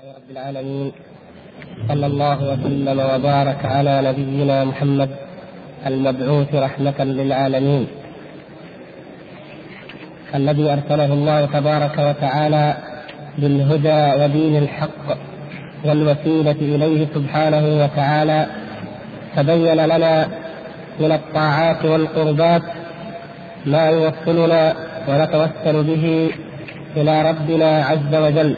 رب العالمين. صلى الله وسلم وبارك على نبينا محمد المبعوث رحمة للعالمين. الذي أرسله الله تبارك وتعالى بالهدى ودين الحق والوسيلة إليه سبحانه وتعالى تبين لنا من الطاعات والقربات ما يوصلنا ونتوسل به إلى ربنا عز وجل.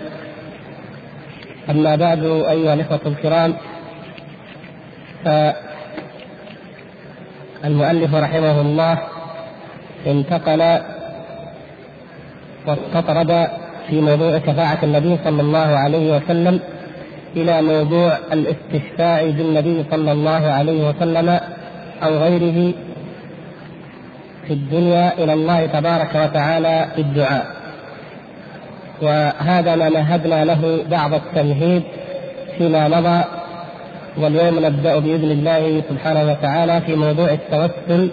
أما بعد أيها الإخوة الكرام فالمؤلف رحمه الله انتقل واستطرد في موضوع شفاعة النبي صلى الله عليه وسلم إلى موضوع الاستشفاع بالنبي صلى الله عليه وسلم أو غيره في الدنيا إلى الله تبارك وتعالى في الدعاء. وهذا ما مهدنا له بعض التمهيد فيما مضى واليوم نبدأ بإذن الله سبحانه وتعالى في موضوع التوسل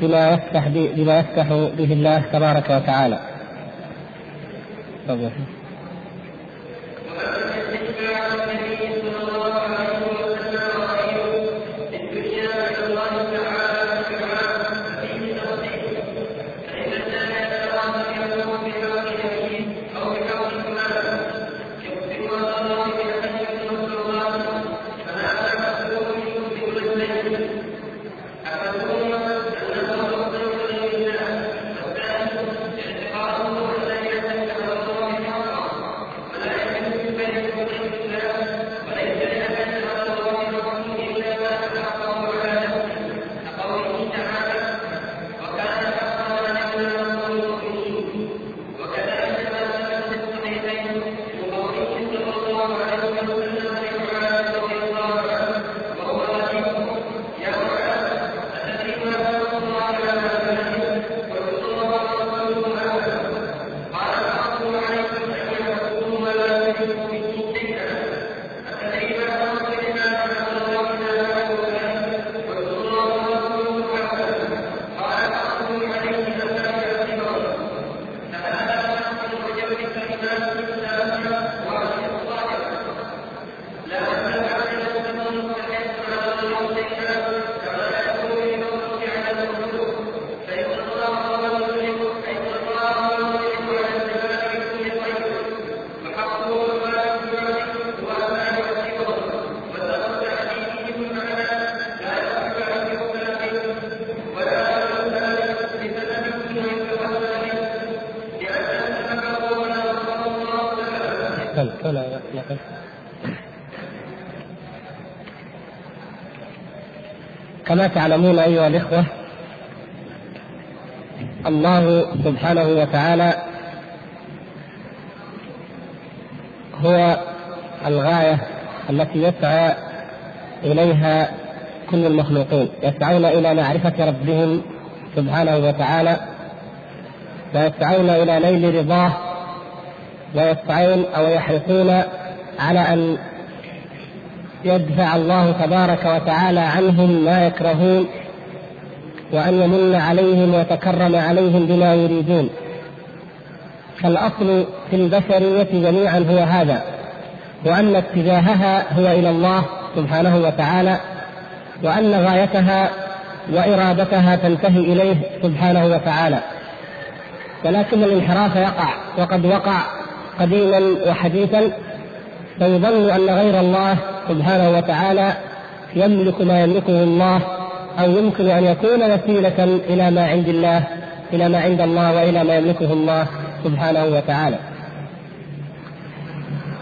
بما يفتح بما يفتح به الله تبارك وتعالى. كما تعلمون أيها الإخوة الله سبحانه وتعالى هو الغاية التي يسعى إليها كل المخلوقين. يسعون إلى معرفة ربهم سبحانه وتعالى ويسعون إلى نيل رضاه ويسعون أو يحرصون على أن يدفع الله تبارك وتعالى عنهم ما يكرهون وأن يمن عليهم ويتكرم عليهم بما يريدون. فالأصل في البشرية جميعا هو هذا وأن اتجاهها هو إلى الله سبحانه وتعالى وأن غايتها وإرادتها تنتهي إليه سبحانه وتعالى. ولكن الانحراف يقع وقد وقع قديما وحديثا فيظن أن غير الله سبحانه وتعالى يملك ما يملكه الله أو يمكن أن يكون وسيلة إلى ما عند الله إلى ما عند الله وإلى ما يملكه الله سبحانه وتعالى.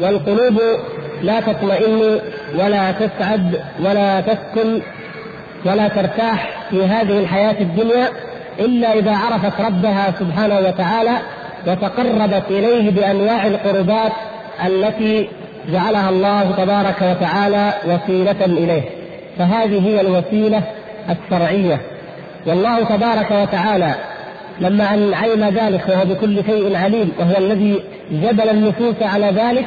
والقلوب لا تطمئن ولا تسعد ولا تسكن ولا ترتاح في هذه الحياة الدنيا إلا إذا عرفت ربها سبحانه وتعالى وتقربت إليه بأنواع القربات التي جعلها الله تبارك وتعالى وسيلة إليه. فهذه هي الوسيلة الشرعية. والله تبارك وتعالى لما أن علم ذلك وهو بكل شيء عليم وهو الذي جبل النفوس على ذلك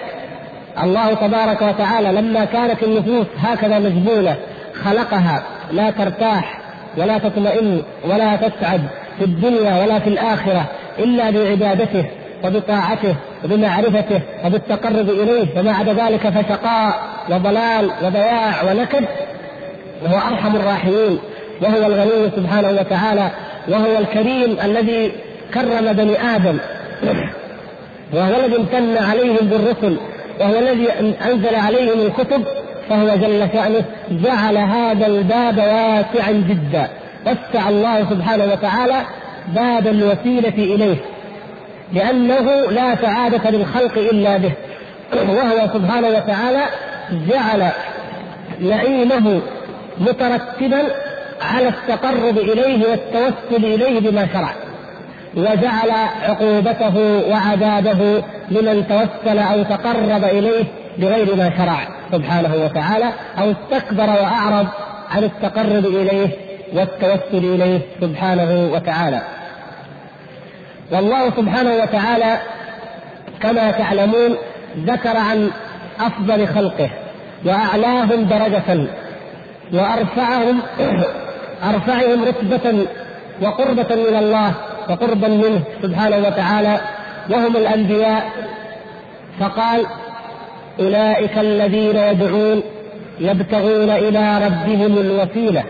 الله تبارك وتعالى لما كانت النفوس هكذا مجبولة خلقها لا ترتاح ولا تطمئن ولا تسعد في الدنيا ولا في الآخرة إلا بعبادته. وبطاعته وبمعرفته وبالتقرب إليه وما عدا ذلك فشقاء وضلال وضياع ونكد. وهو أرحم الراحمين. وهو الغني سبحانه وتعالى. وهو الكريم الذي كرم بني آدم. وهو الذي امتن عليهم بالرسل. وهو الذي أنزل عليهم الكتب. فهو جل شأنه جعل هذا الباب واسعا جدا. وسع الله سبحانه وتعالى باب الوسيلة إليه. لأنه لا سعادة للخلق إلا به وهو سبحانه وتعالى جعل نعيمه مترتبا على التقرب إليه والتوسل إليه بما شرع وجعل عقوبته وعذابه لمن توسل أو تقرب إليه بغير ما شرع سبحانه وتعالى أو استكبر وأعرض عن التقرب إليه والتوسل إليه سبحانه وتعالى. والله سبحانه وتعالى كما تعلمون ذكر عن أفضل خلقه وأعلاهم درجة وأرفعهم أرفعهم رتبة وقربة من الله وقربا منه سبحانه وتعالى وهم الأنبياء فقال أولئك الذين يدعون يبتغون إلى ربهم الوسيلة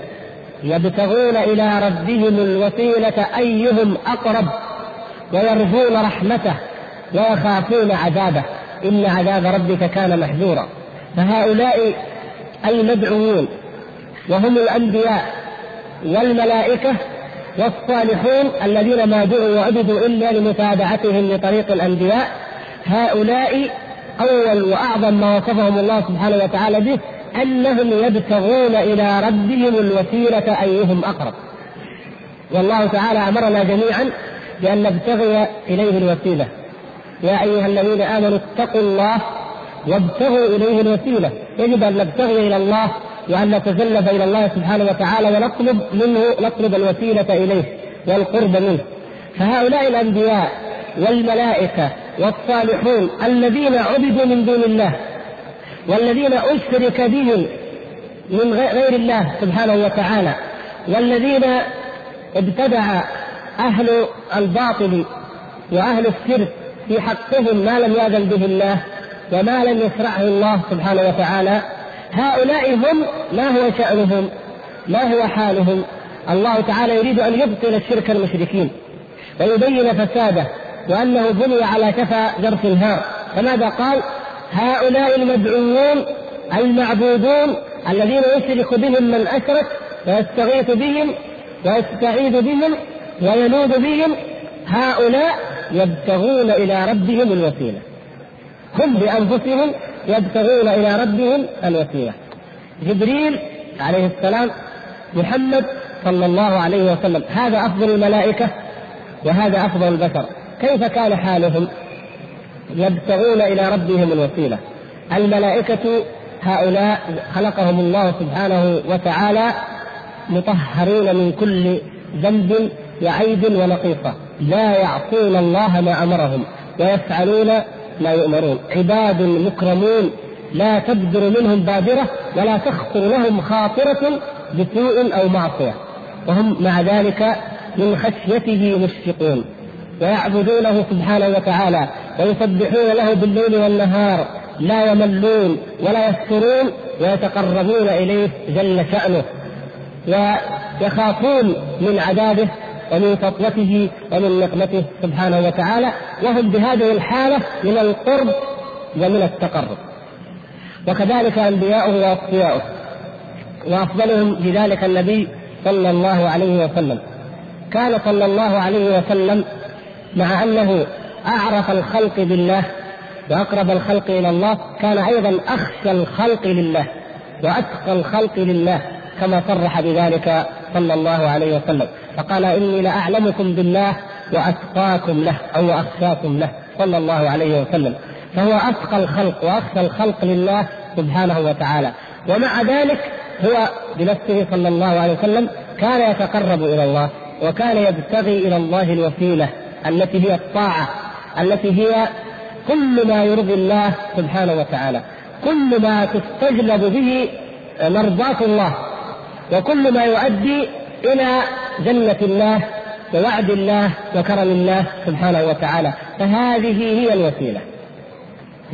يبتغون إلى ربهم الوسيلة أيهم أقرب؟ ويرجون رحمته ويخافون عذابه. إن عذاب ربك كان محذورا. فهؤلاء المدعوون وهم الأنبياء والملائكة والصالحون الذين ما دعوا وعبدوا إلا لمتابعتهم لطريق الأنبياء. هؤلاء أول وأعظم ما وصفهم الله سبحانه وتعالى به أنهم يبتغون إلى ربهم الوسيلة أيهم أقرب. والله تعالى أمرنا جميعا بان نبتغي إليه الوسيلة. يا أيها الذين آمنوا اتقوا الله وابتغوا إليه الوسيلة، يجب أن نبتغي إلى الله وأن نتزلف إلى الله سبحانه وتعالى ونطلب منه نطلب الوسيلة إليه والقرب منه. فهؤلاء الأنبياء والملائكة والصالحون الذين عبدوا من دون الله والذين أشرك بهم من غير الله سبحانه وتعالى والذين ابتدع أهل الباطل وأهل الشرك في حقهم ما لم يأذن به الله وما لم يشرعه الله سبحانه وتعالى هؤلاء هم ما هو شأنهم ما هو حالهم. الله تعالى يريد أن يبطل الشرك المشركين ويبين فساده وأنه بني على كفى جرف الهار. فماذا قال؟ هؤلاء المدعوون المعبودون الذين يشرك بهم من أشرك ويستغيث بهم ويستعيذ بهم ويلوذ بهم هؤلاء يبتغون إلى ربهم الوسيلة. هم بأنفسهم يبتغون إلى ربهم الوسيلة. جبريل عليه السلام محمد صلى الله عليه وسلم هذا أفضل الملائكة وهذا أفضل البشر. كيف كان حالهم؟ يبتغون إلى ربهم الوسيلة. الملائكة هؤلاء خلقهم الله سبحانه وتعالى مطهرين من كل ذنب وعيب ونقيصة لا يعصون الله ما أمرهم. ويفعلون ما يؤمرون. عباد مكرمون. لا تبدر منهم بادرة ولا تخطر لهم خاطرة بسوء أو معصية. وهم مع ذلك من خشيته مشفقون. ويعبدونه سبحانه وتعالى. ويسبحون له بالليل والنهار. لا يملون ولا يفترون. ويتقربون إليه جل شأنه. ويخافون من عذابه ومن سطوته ومن نقمته سبحانه وتعالى وهم بهذه الحالة من القرب ومن التقرب. وكذلك أنبياؤه وأصفياؤه وأفضلهم بذلك النبي صلى الله عليه وسلم. كان صلى الله عليه وسلم مع أنه أعرف الخلق بالله وأقرب الخلق إلى الله كان أيضا أخشى الخلق لله وأتقى الخلق لله كما صرح بذلك صلى الله عليه وسلم. فقال إني لأعلمكم بالله وأتقاكم له أو أخشاكم له صلى الله عليه وسلم. فهو أتقى الخلق وأخشى الخلق لله سبحانه وتعالى. ومع ذلك هو بنفسه صلى الله عليه وسلم كان يتقرب إلى الله وكان يبتغي إلى الله الوسيلة التي هي الطاعة التي هي كل ما يرضي الله سبحانه وتعالى. كل ما تستجلب به مرضاة الله. وكل ما يؤدي إلى جنة الله ووعد الله وكرم الله سبحانه وتعالى. فهذه هي الوسيلة.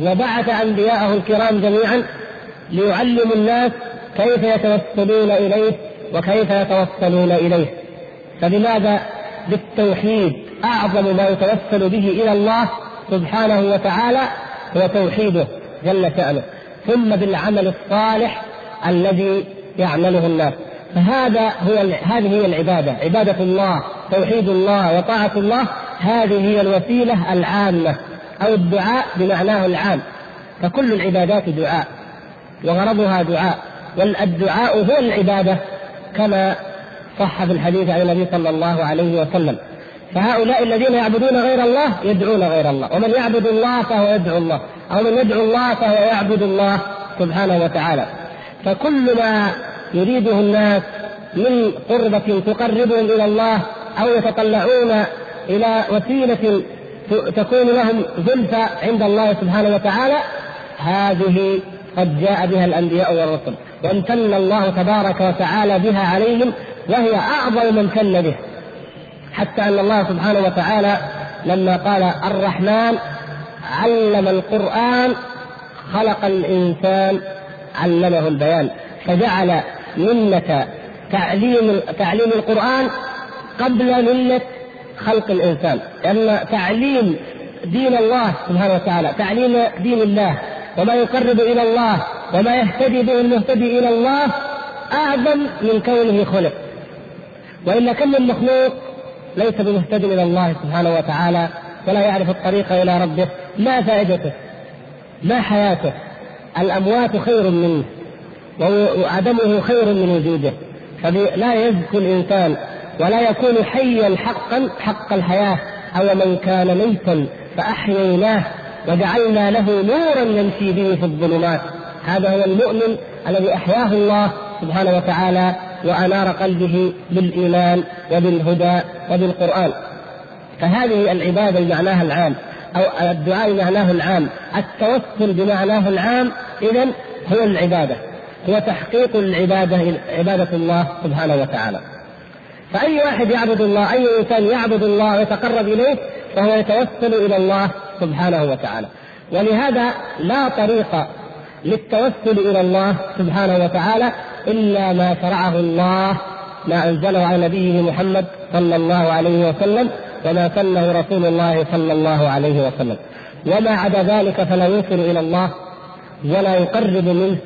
وبعث انبياءه الكرام جميعا ليعلموا الناس كيف يتوسلون إليه وكيف يتوصلون إليه. فلماذا؟ بالتوحيد. أعظم ما يتوسل به إلى الله سبحانه وتعالى هو توحيده جل شأنه. ثم بالعمل الصالح الذي يعمله الناس. فهذا هو هذه هي العبادة. عبادة الله توحيد الله وطاعة الله. هذه هي الوسيلة العامة أو الدعاء بمعناه العام. فكل العبادات دعاء وغرضها دعاء. والدعاء هو العبادة كما صح في الحديث عن النبي صلى الله عليه وسلم. فهؤلاء الذين يعبدون غير الله يدعون غير الله. ومن يعبد الله فهو يدعو الله. أو من يدعو الله فهو يعبد الله سبحانه وتعالى. فكل ما يريده الناس من قربة تقربهم إلى الله أو يتطلعون إلى وسيلة تكون لهم زلفى عند الله سبحانه وتعالى هذه قد جاء بها الأنبياء والرسل وامتن الله تبارك وتعالى بها عليهم وهي أعظم من امتن به حتى أن الله سبحانه وتعالى لما قال الرحمن علم القرآن خلق الإنسان علمه البيان فجعل منة تعليم تعليم القرآن قبل منة خلق الإنسان. لأن تعليم دين الله سبحانه وتعالى تعليم دين الله وما يقرب إلى الله وما يهتدي به المهتدي إلى الله أعظم من كونه خلق. وإلا كم من مخلوق ليس بمهتد إلى الله سبحانه وتعالى ولا يعرف الطريق إلى ربه ما فائدته؟ ما حياته؟ الأموات خير منه. وعدمه خير من وجوده. فلا يزكو الإنسان ولا يكون حيا حقا حق الحياة. أو من كان ميتا فأحييناه وجعلنا له نورا يمشي به في الظلمات. هذا هو المؤمن الذي أحياه الله سبحانه وتعالى وأنار قلبه بالإيمان وبالهدى وبالقرآن. فهذه العبادة بمعناها العام أو الدعاء بمعناه العام التوسل بمعناه العام إذا هو العبادة. هو تحقيق العبادة عبادة الله سبحانه وتعالى. فأي واحد يعبد الله أي إنسان يعبد الله ويتقرب إليه فهو يتوسل إلى الله سبحانه وتعالى. ولهذا لا طريق للتوسل إلى الله سبحانه وتعالى إلا ما شرعه الله ما أنزله على نبيه محمد صلى الله عليه وسلم وما سنه رسول الله صلى الله عليه وسلم. وما عدا ذلك فلا يوصل إلى الله ولا يقرب منه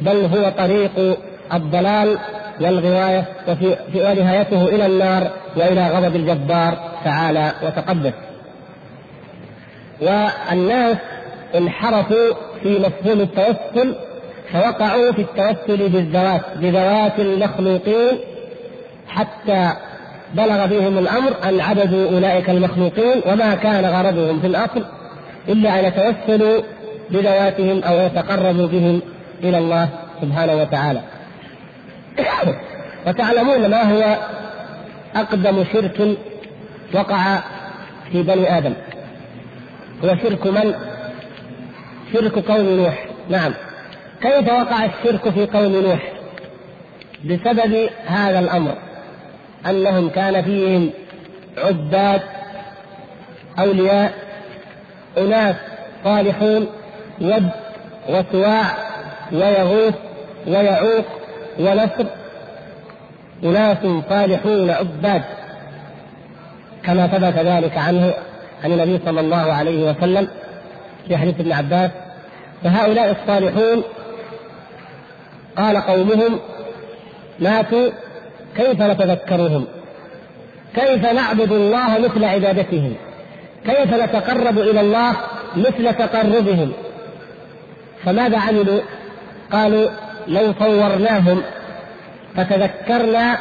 بل هو طريق الضلال والغواية وفي ونهايته إلى النار وإلى غضب الجبار تعالى وتقدس. والناس انحرفوا في مفهوم التوسل فوقعوا في التوسل بالذوات بذوات المخلوقين حتى بلغ بهم الأمر أن عبدوا أولئك المخلوقين وما كان غرضهم في الأصل إلا أن يتوسلوا بذواتهم أو يتقربوا بهم إلى الله سبحانه وتعالى. وتعلمون ما هو أقدم شرك وقع في بني آدم. هو شرك من؟ شرك قوم نوح، نعم. كيف وقع الشرك في قوم نوح؟ بسبب هذا الأمر أنهم كان فيهم عباد أولياء أناس صالحون ود وسواع ويغوث ويعوق ونصر أناس صالحون عباد كما ثبت ذلك عنه عن النبي صلى الله عليه وسلم في حديث ابن عباس فهؤلاء الصالحون قال قومهم ماتوا كيف نتذكرهم؟ كيف نعبد الله مثل عبادتهم؟ كيف نتقرب إلى الله مثل تقربهم؟ فماذا عملوا؟ قالوا لو صورناهم فتذكرنا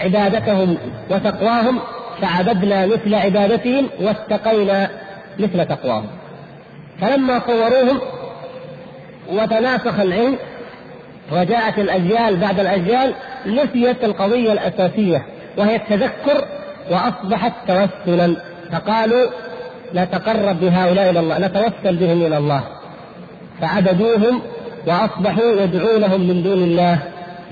عبادتهم وتقواهم فعبدنا مثل عبادتهم واتقينا مثل تقواهم. فلما صوروهم وتناسخ العلم وجاءت الأجيال بعد الأجيال نسيت القضية الأساسية وهي التذكر وأصبحت توسلا. فقالوا نتقرب بهؤلاء إلى الله نتوسل بهم إلى الله. فعبدوهم وأصبحوا يدعونهم من دون الله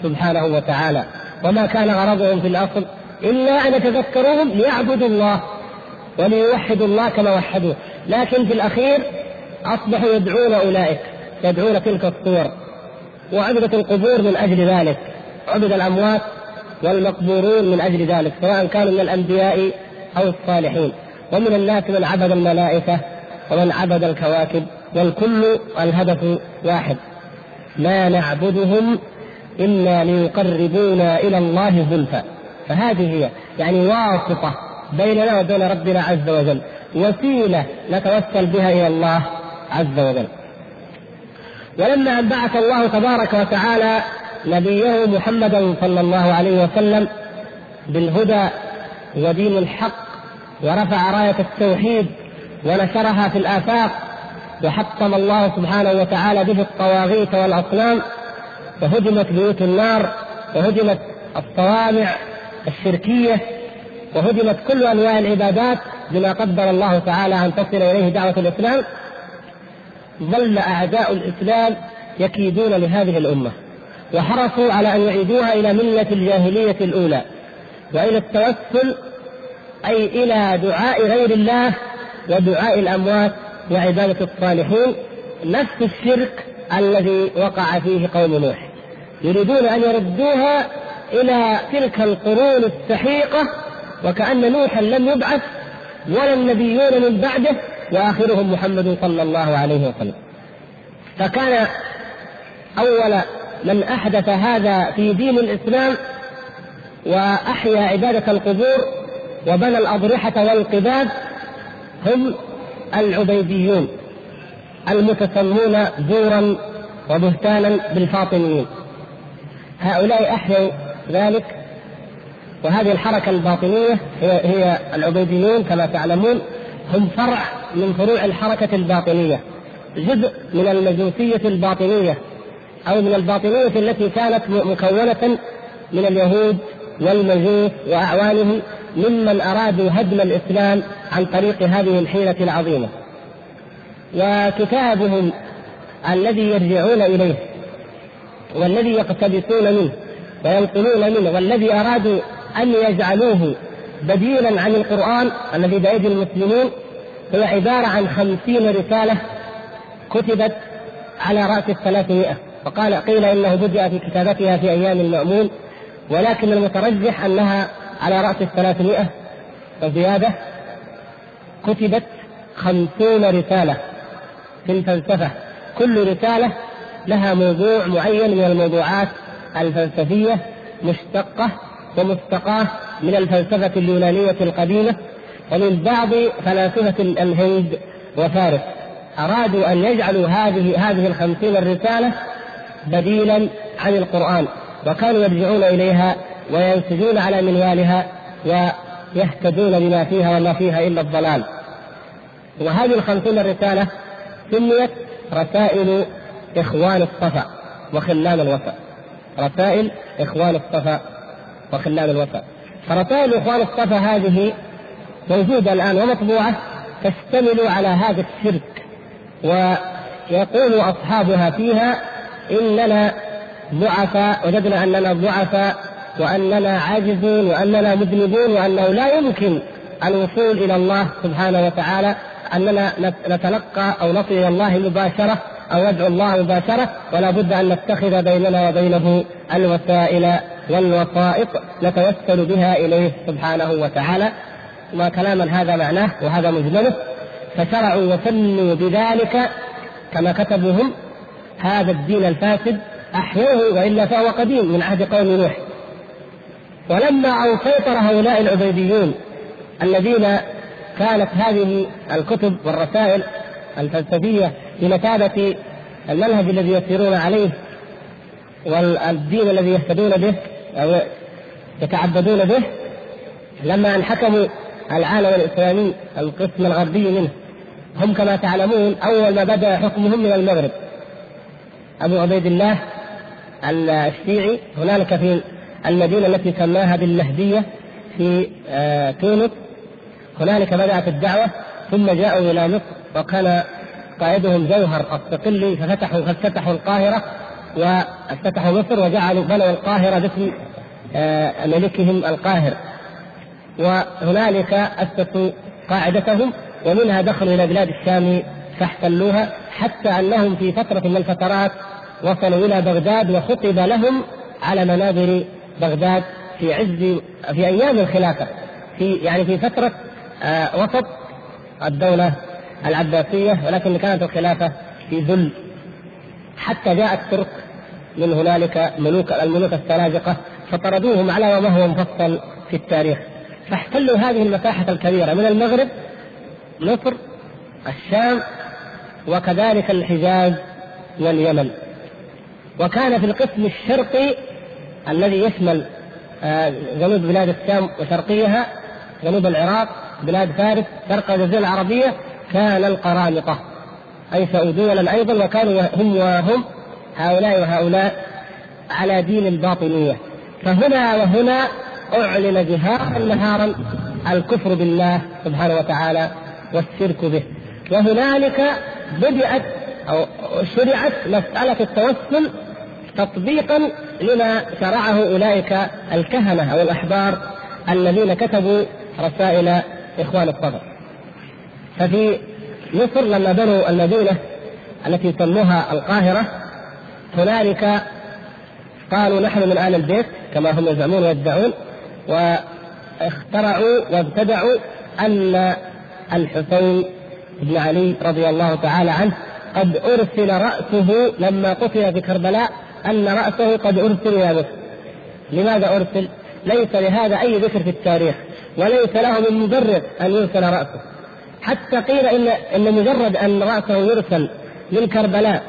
سبحانه وتعالى. وما كان غرضهم في الأصل إلا أن يتذكروهم ليعبدوا الله وليوحدوا الله كما وحدوه. لكن في الأخير أصبحوا يدعون أولئك يدعون تلك الصور وعبدت القبور من أجل ذلك. عبد الأموات والمقبورون من أجل ذلك سواء كانوا من الأنبياء أو الصالحين. ومن الناس من عبد الملائكة ومن عبد الكواكب والكل الهدف واحد. ما نعبدهم إلا ليقربونا إلى الله زلفى. فهذه هي يعني واسطة بيننا وبين ربنا عز وجل. وسيلة نتوسل بها إلى الله عز وجل. ولما أن بعث الله تبارك وتعالى نبيه محمدا صلى الله عليه وسلم بالهدى ودين الحق ورفع راية التوحيد ونشرها في الآفاق وحطم الله سبحانه وتعالى به الطواغيت والأصنام وهدمت بيوت النار وهدمت الصوامع الشركية وهدمت كل أنواع العبادات بما قدر الله تعالى أن تصل إليه دعوة الإسلام. ظل أعداء الإسلام يكيدون لهذه الأمة وحرصوا على أن يعيدوها إلى ملة الجاهلية الأولى وإلى التوسل أي إلى دعاء غير الله ودعاء الأموات. وعبادة الصالحين نفس الشرك الذي وقع فيه قوم نوح. يريدون أن يردوها إلى تلك القرون السحيقة وكأن نوحا لم يبعث ولا النبيون من بعده وآخرهم محمد صلى الله عليه وسلم. فكان أول من أحدث هذا في دين الإسلام وأحيا عبادة القبور وبنى الأضرحة والقباب هم العبيديون المتسمون زورا وبهتانا بالفاطميين. هؤلاء أحيوا ذلك وهذه الحركة الباطنية هي, هي العبيديون كما تعلمون هم فرع من فروع الحركة الباطنية جزء من المجوسية الباطنية أو من الباطنية التي كانت مكونة من اليهود والمجوس وأعوانهم ممن أرادوا هدم الإسلام عن طريق هذه الحيلة العظيمة. وكتابهم الذي يرجعون إليه والذي يقتبسون منه وينقلون منه والذي أرادوا أن يجعلوه بديلا عن القرآن الذي بأيدي المسلمين هو عبارة عن خمسين رسالة كتبت على رأس الثلاثمائة. وقال قيل إنه بدأ في كتابتها في أيام المأمون ولكن المترجح أنها على رأس الثلاثمائة وزيادة كتبت خمسون رسالة في الفلسفة كل رسالة لها موضوع معين من الموضوعات الفلسفية مشتقة ومستقاة من الفلسفة اليونانية القديمة ومن بعض فلاسفة الهند وفارس. أرادوا أن يجعلوا هذه هذه الخمسين الرسالة بديلا عن القرآن وكانوا يرجعون إليها وينسجون على منوالها ويهتدون بما فيها وما فيها إلا الضلال. وهذه الخمسون الرسالة سميت رسائل إخوان الصفا وخلان الوفا. رسائل إخوان الصفا وخلان الوفا. فرسائل إخوان الصفا هذه موجودة الآن ومطبوعة تشتمل على هذا الشرك ويقول أصحابها فيها إننا ضعفاء وجدنا أننا ضعفاء وأننا عاجزون وأننا مذنبون وأنه لا يمكن الوصول إلى الله سبحانه وتعالى أننا نتلقى أو نصل إلى الله مباشرة أو ندعو الله مباشرة ولا بد أن نتخذ بيننا وبينه الوسائل والوسائط نتوسل بها إليه سبحانه وتعالى. ما كلاما هذا معناه وهذا مجمله. فشرعوا وسنوا بذلك كما كتبوا هم هذا الدين الفاسد أحيوه وإلا فهو قديم من عهد قوم نوح. ولما أن سيطر هؤلاء العبيديون الذين كانت هذه الكتب والرسائل الفلسفية بمثابة المنهج الذي يسيرون عليه والدين الذي يهتدون به أو يتعبدون به لما أن حكموا العالم الإسلامي القسم الغربي منه. هم كما تعلمون أول ما بدأ حكمهم من المغرب. أبو عبيد الله الشيعي هنالك في المدينة التي سماها بالمهدية في آه، تونس. هنالك بدأت الدعوة ثم جاءوا إلى مصر وكان قائدهم جوهر الصقلي ففتحوا فافتتحوا القاهرة وافتتحوا مصر وجعلوا بنوا القاهرة باسم آه، ملكهم القاهر. وهنالك أسسوا قاعدتهم ومنها دخلوا إلى بلاد الشام فاحتلوها حتى أنهم في فترة من الفترات وصلوا إلى بغداد وخطب لهم على منابر بغداد في عز في أيام الخلافة في يعني في فترة آه وسط الدولة العباسية ولكن كانت الخلافة في ذل. حتى جاء الترك من هنالك ملوك الملوك السلاجقة فطردوهم على ما هو مفصل في التاريخ. فاحتلوا هذه المساحة الكبيرة من المغرب مصر الشام وكذلك الحجاز واليمن. وكان في القسم الشرقي الذي يشمل آه، جنوب بلاد الشام وشرقيها جنوب العراق بلاد فارس شرق الجزيرة العربية كان القرامطة. أنشأوا دولا أيضا وكانوا هم وهم هؤلاء وهؤلاء على دين الباطنية. فهنا وهنا أعلن جهارا نهارا الكفر بالله سبحانه وتعالى والشرك به. وهنالك بدأت أو شرعت مسألة التوسل تطبيقا لما شرعه أولئك الكهنة أو الأحبار الذين كتبوا رسائل إخوان الصدر ففي مصر لما بنوا المدينة التي سموها القاهرة هنالك قالوا نحن من آل البيت كما هم يزعمون ويدعون واخترعوا وابتدعوا أن الحسين بن علي رضي الله تعالى عنه قد أرسل رأسه لما قتل في كربلاء أن رأسه قد أرسل إلى مصر لماذا أرسل؟ ليس لهذا أي ذكر في التاريخ وليس له من مبرر أن يرسل رأسه حتى قيل إن إن مجرد أن رأسه يرسل من كربلاء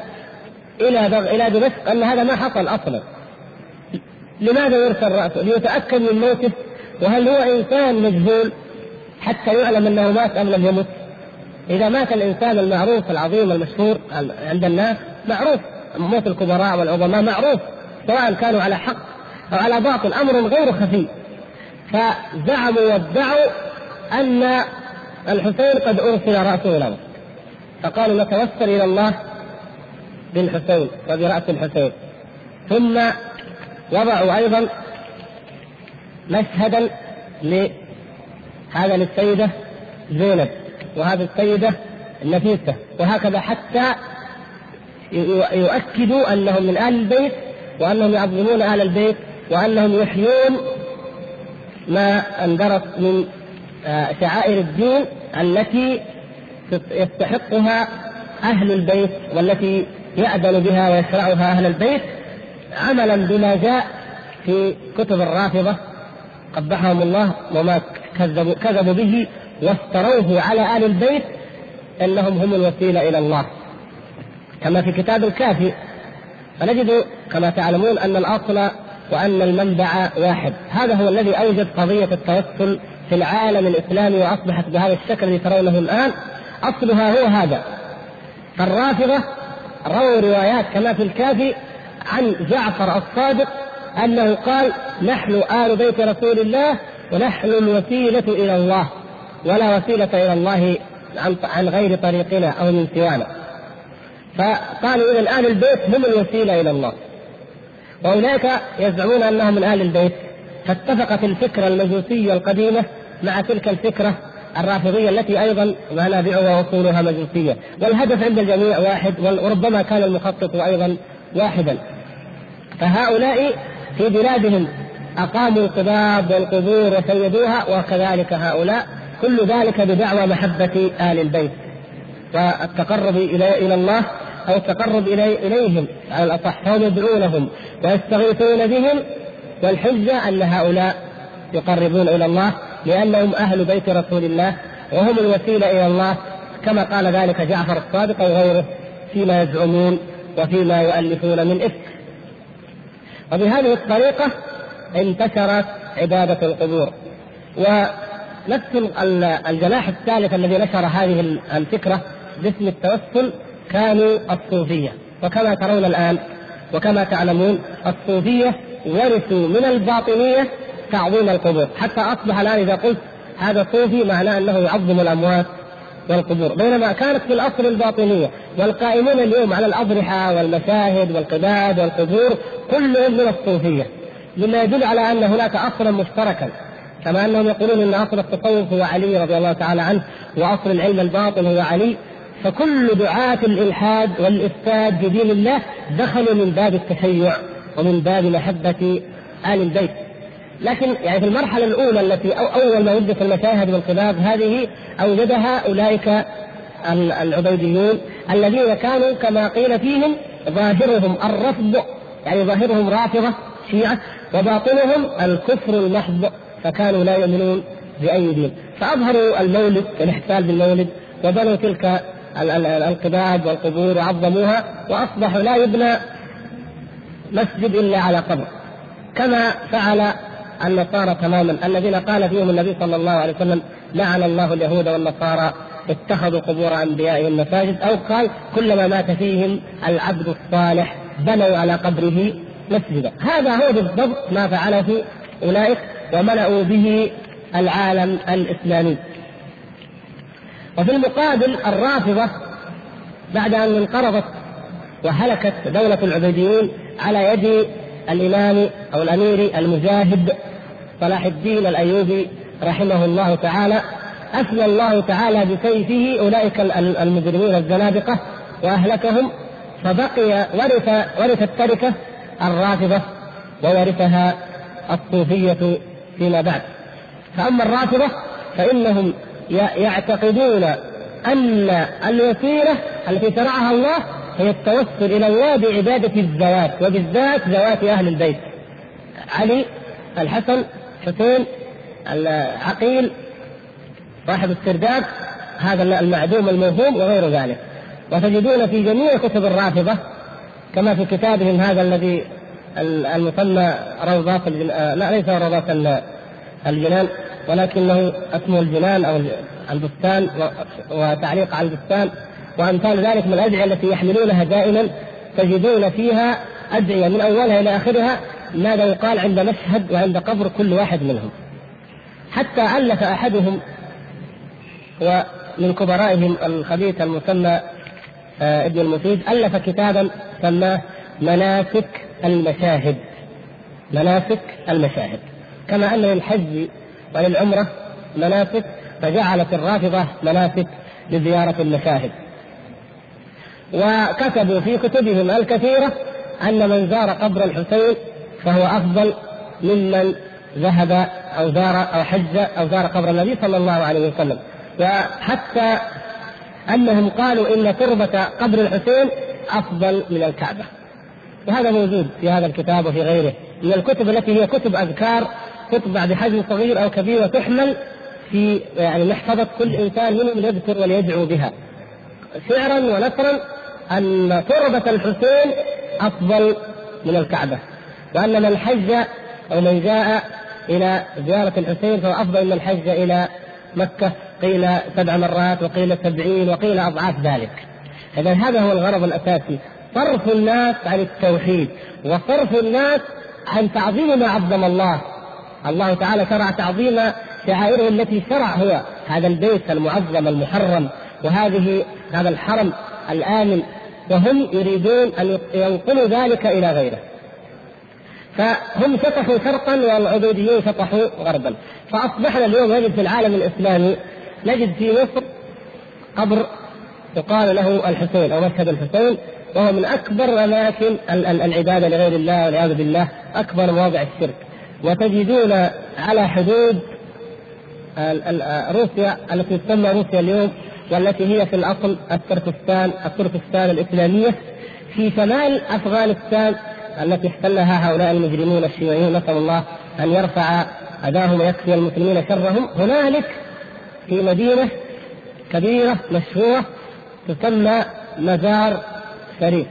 إلى. إلى دمشق أن هذا ما حصل أصلا لماذا يرسل رأسه؟ ليتأكد من موته وهل هو إنسان مجهول حتى يعلم أنه مات أم لم يمت؟ إذا مات الإنسان المعروف العظيم المشهور عند الناس معروف موت الكبراء والعظماء معروف سواء كانوا على حق أو على باطل أمر غير خفي. فزعموا وادعوا أن الحسين قد أرسل رأسه إلى مصر فقالوا نتوسل إلى الله بالحسين وبرأس الحسين. ثم وضعوا أيضا مشهدا لهذا للسيدة زينب وهذه السيدة النفيسة وهكذا حتى يؤكدوا أنهم من آل البيت وأنهم يعظمون آل البيت وأنهم يحيون ما اندرس من آه، شعائر الدين التي يستحقها أهل البيت والتي يأذن بها ويشرعها أهل البيت عملا بما جاء في كتب الرافضة قبحهم الله وما كذبوا, كذبوا به وافتروه على آل البيت أنهم هم الوسيلة إلى الله. كما في كتاب الكافي. فنجد كما تعلمون أن الأصل وأن المنبع واحد. هذا هو الذي أوجد قضية التوسل في العالم الإسلامي وأصبحت بهذا الشكل الذي ترونه الآن. أصلها هو هذا. فالرافضة رووا روايات كما في الكافي عن جعفر الصادق أنه قال نحن آل بيت رسول الله ونحن الوسيلة إلى الله. ولا وسيلة إلى الله عن غير طريقنا أو من سوانا. فقالوا إذا آل البيت هم الوسيلة إلى الله. وأولئك يزعمون أنهم من آل البيت فاتفقت الفكرة المجوسية القديمة مع تلك الفكرة الرافضية التي أيضا منابعها وأصولها مجوسية. والهدف عند الجميع واحد وربما كان المخطط أيضا واحدا. فهؤلاء في بلادهم أقاموا القباب والقبور وسيدوها وكذلك هؤلاء كل ذلك بدعوى محبة آل البيت والتقرب إلى إلى الله أو التقرب إلي إليهم على الأصح فهم يدعونهم ويستغيثون بهم والحجة أن هؤلاء يقربون إلى الله لأنهم أهل بيت رسول الله وهم الوسيلة إلى الله كما قال ذلك جعفر الصادق وغيره فيما يزعمون وفيما يؤلفون من إفك. وبهذه الطريقة انتشرت عبادة القبور. ونفس الجناح الثالث الذي نشر هذه الفكرة باسم التوسل كانوا الصوفية. وكما ترون الآن وكما تعلمون الصوفية ورثوا من الباطنية تعظيم القبور. حتى أصبح الآن إذا قلت هذا صوفي معناه أنه يعظم الأموات والقبور. بينما كانت في الأصل الباطنية والقائمون اليوم على الأضرحة والمشاهد والقباب والقبور كلهم من الصوفية. مما يدل على أن هناك أصلا مشتركا. كما أنهم يقولون إن أصل التصوف هو علي رضي الله تعالى عنه وأصل العلم الباطن هو علي. فكل دعاة الإلحاد والإفساد في دين الله دخلوا من باب التشيع ومن باب محبة آل البيت. لكن يعني في المرحلة الأولى التي أو أول ما وجدت المشاهد والقباب هذه أوجدها أولئك العبيديون الذين كانوا كما قيل فيهم ظاهرهم الرفض يعني ظاهرهم رافضة شيعة وباطنهم الكفر المحض فكانوا لا يؤمنون بأي دين. فأظهروا المولد الاحتفال بالمولد وبنوا تلك القباب والقبور وعظموها وأصبحوا لا يبنى مسجد إلا على قبر. كما فعل النصارى تماما. الذين قال فيهم النبي صلى الله عليه وسلم لعن الله اليهود والنصارى اتخذوا قبور انبيائهم مساجد أو قال كلما مات فيهم العبد الصالح بنوا على قبره مسجدا. هذا هو بالضبط ما فعله أولئك وملأوا به العالم الإسلامي. وفي المقابل الرافضة بعد أن انقرضت وهلكت دولة العبيديين على يد الإمام أو الأمير المجاهد صلاح الدين الأيوبي رحمه الله تعالى. أثنى الله تعالى بسيفه أولئك المجرمين الزنادقة وأهلكهم. فبقي ورث ورث التركة الرافضة وورثها الصوفية فيما بعد. فأما الرافضة فإنهم يعتقدون أن الوسيلة التي شرعها الله هي التوسل إلى الله بعبادة الذوات وبالذات ذوات أهل البيت. علي الحسن حسين العقيل صاحب السرداب هذا المعدوم الموهوم وغير ذلك. وتجدون في جميع كتب الرافضة كما في كتابهم هذا الذي المسمى روضات لا ليس روضات الجنان. ولكنه اسمه الجنان أو البستان وتعليق على البستان وأمثال ذلك من الأدعية التي يحملونها دائما تجدون فيها أدعية من أولها إلى آخرها ماذا يقال عند مشهد وعند قبر كل واحد منهم. حتى ألف أحدهم ومن كبرائهم الخبيث المسمى آه، ابن المفيد ألف كتابا سماه مناسك المشاهد. مناسك المشاهد. كما أن للحج وللعمرة مناسك فجعلت الرافضة مناسك لزيارة المشاهد. وكتبوا في كتبهم الكثيرة أن من زار قبر الحسين فهو أفضل ممن ذهب أو زار أو حج أو زار قبر النبي صلى الله عليه وسلم. وحتى أنهم قالوا إن تربة قبر الحسين أفضل من الكعبة. وهذا موجود في هذا الكتاب وفي غيره. من الكتب التي هي كتب أذكار تطبع بحجم صغير أو كبير وتحمل في يعني محفظة كل إنسان منهم يذكر وليدعو بها. شعرا ونثرا أن تربه الحسين أفضل من الكعبة وان من حج أو من جاء إلى زيارة الحسين فهو أفضل من حج إلى مكة قيل سبع مرات وقيل سبعين وقيل أضعاف ذلك. اذا هذا هو الغرض الأساسي. صرف الناس عن التوحيد وصرف الناس عن تعظيم ما عظم الله. الله تعالى شرع تعظيم شعائره التي شرع هو هذا البيت المعظم المحرم وهذه هذا الحرم الآمن وهم يريدون أن ينقلوا ذلك إلى غيره. فهم فتحوا شرقا والعبيديون فتحوا غربا. فأصبحنا اليوم نجد في العالم الإسلامي نجد في مصر قبر يقال له الحسين أو مشهد الحسين وهو من أكبر أماكن العبادة لغير الله والعياذ بالله أكبر مواضع الشرك. وتجدون على حدود روسيا التي تسمى روسيا اليوم والتي هي في الأصل التركستان التركستان الإسلامية في شمال أفغانستان التي احتلها هؤلاء المجرمون الشيوعيون. نسأل الله أن يرفع أذاهم ويكفي المسلمين شرهم. هنالك في مدينة كبيرة مشهورة تسمى مزار شريف.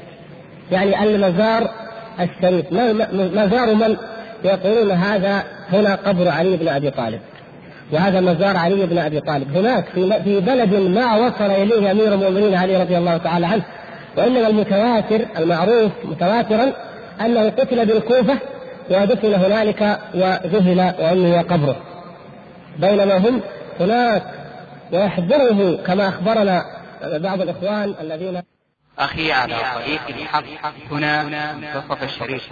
يعني المزار الشريف. مزار من؟ يقولون هذا هنا قبر علي بن أبي طالب. وهذا مزار علي بن أبي طالب. هناك في في بلد ما وصل إليه أمير المؤمنين علي رضي الله تعالى عنه. وإنما المتواتر المعروف متواترا أنه قتل بالكوفة ودفن هنالك وذهل وانه قبره بينما هم هناك ويحضره كما أخبرنا بعض الإخوان الذين أخي على طريق الحق هنا منتصف الشريف.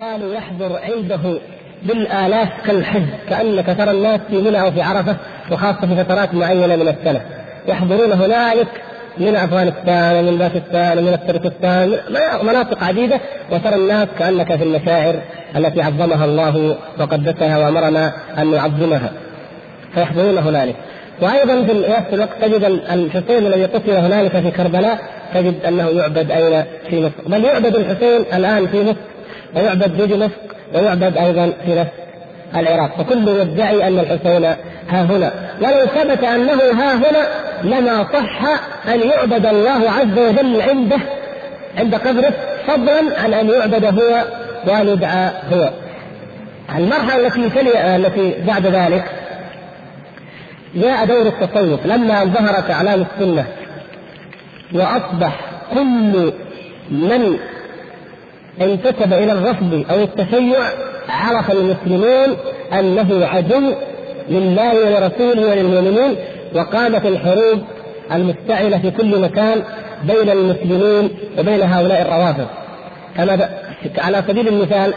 قالوا يحضر عنده بالآلاف كالحج كأنك ترى الناس في منى أو في عرفة وخاصة في فترات معينة من السنة. يحضرون هنالك من أفغانستان ومن باكستان ومن تركستان مناطق عديدة وترى الناس كأنك في المشاعر التي عظمها الله وقدسها وأمرنا أن نعظمها. فيحضرون هنالك. وأيضا في نفس الوقت تجد الحسين الذي قتل هنالك في كربلاء تجد أنه يعبد أين؟ في مصر. بل يعبد الحسين الآن في مصر. ويعبد دمشق ويعبد أيضا في العراق. فكله يدعي أن الحسين ها هنا. ولو ثبت أنه ها هنا لما صح أن يعبد الله عز وجل عنده عند قبره فضلا عن أن يعبد هو وأن يدعى هو. المرحلة التي تلي التي بعد ذلك جاء دور التصوف. لما ظهرت أعلام السنة وأصبح كل من انتسب إلى الرفض أو التشيع عرف المسلمون أنه عدو لله ولرسوله وللمؤمنين وقامت الحروب المشتعله في كل مكان بين المسلمين وبين هؤلاء الروافض. كما على سبيل المثال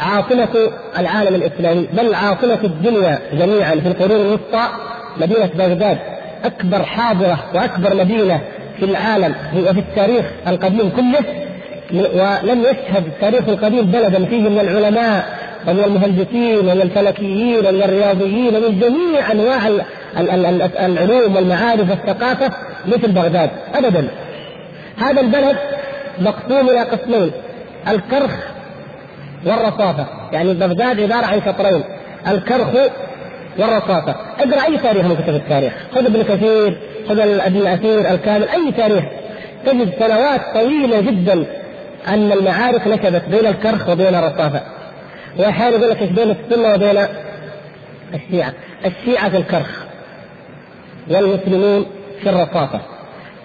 عاصمة العالم الإسلامي بل عاصمة الدنيا جميعا في القرون الوسطى مدينة بغداد أكبر حاضرة وأكبر مدينة في العالم وفي التاريخ القديم كله ولم يشهد التاريخ القديم بلدا فيه من العلماء ومن المهندسين ومن الفلكيين ومن الرياضيين ومن جميع أنواع العلوم والمعارف والثقافة مثل بغداد ابدا. هذا البلد مقسوم إلى قسمين الكرخ والرصافة. يعني بغداد عبارة عن شطرين الكرخ والرصافة. اقرأ أي تاريخ من كتب التاريخ. خذ ابن كثير خذ ابن الاثير الكامل أي تاريخ. تجد سنوات طويلة جدا أن المعارك نكبت بين الكرخ وبين الرصافة. واحيانا يقول لك بين السنة وبين الشيعة؟ الشيعة في الكرخ والمسلمين في الرصافة.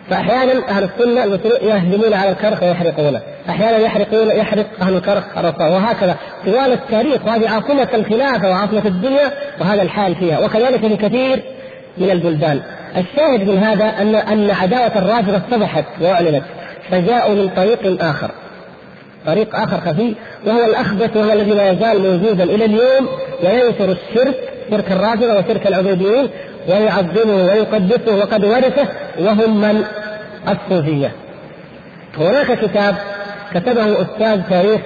فأحيانا أهل السنة يهجمون على الكرخ ويحرقونه، أحيانا يحرقون يحرق أهل الكرخ الرصافة. وهكذا. طوال التاريخ وهذه عاصمة الخلافة وعاصمة الدنيا وهذا الحال فيها. وكذلك في كثير من البلدان. الشاهد من هذا ان أن عداوة الرافضة اتضحت وأعلنت. فجاءوا من طريق آخر. طريق آخر خفي وهو الأخبث وهو الذي لا يزال موجودا إلى اليوم وينشر الشرك شرك الرافضه وشرك العبيديين ويعظمه ويقدسه وقد ورثه وهم من الصوفية. هناك كتاب كتبه أستاذ تاريخ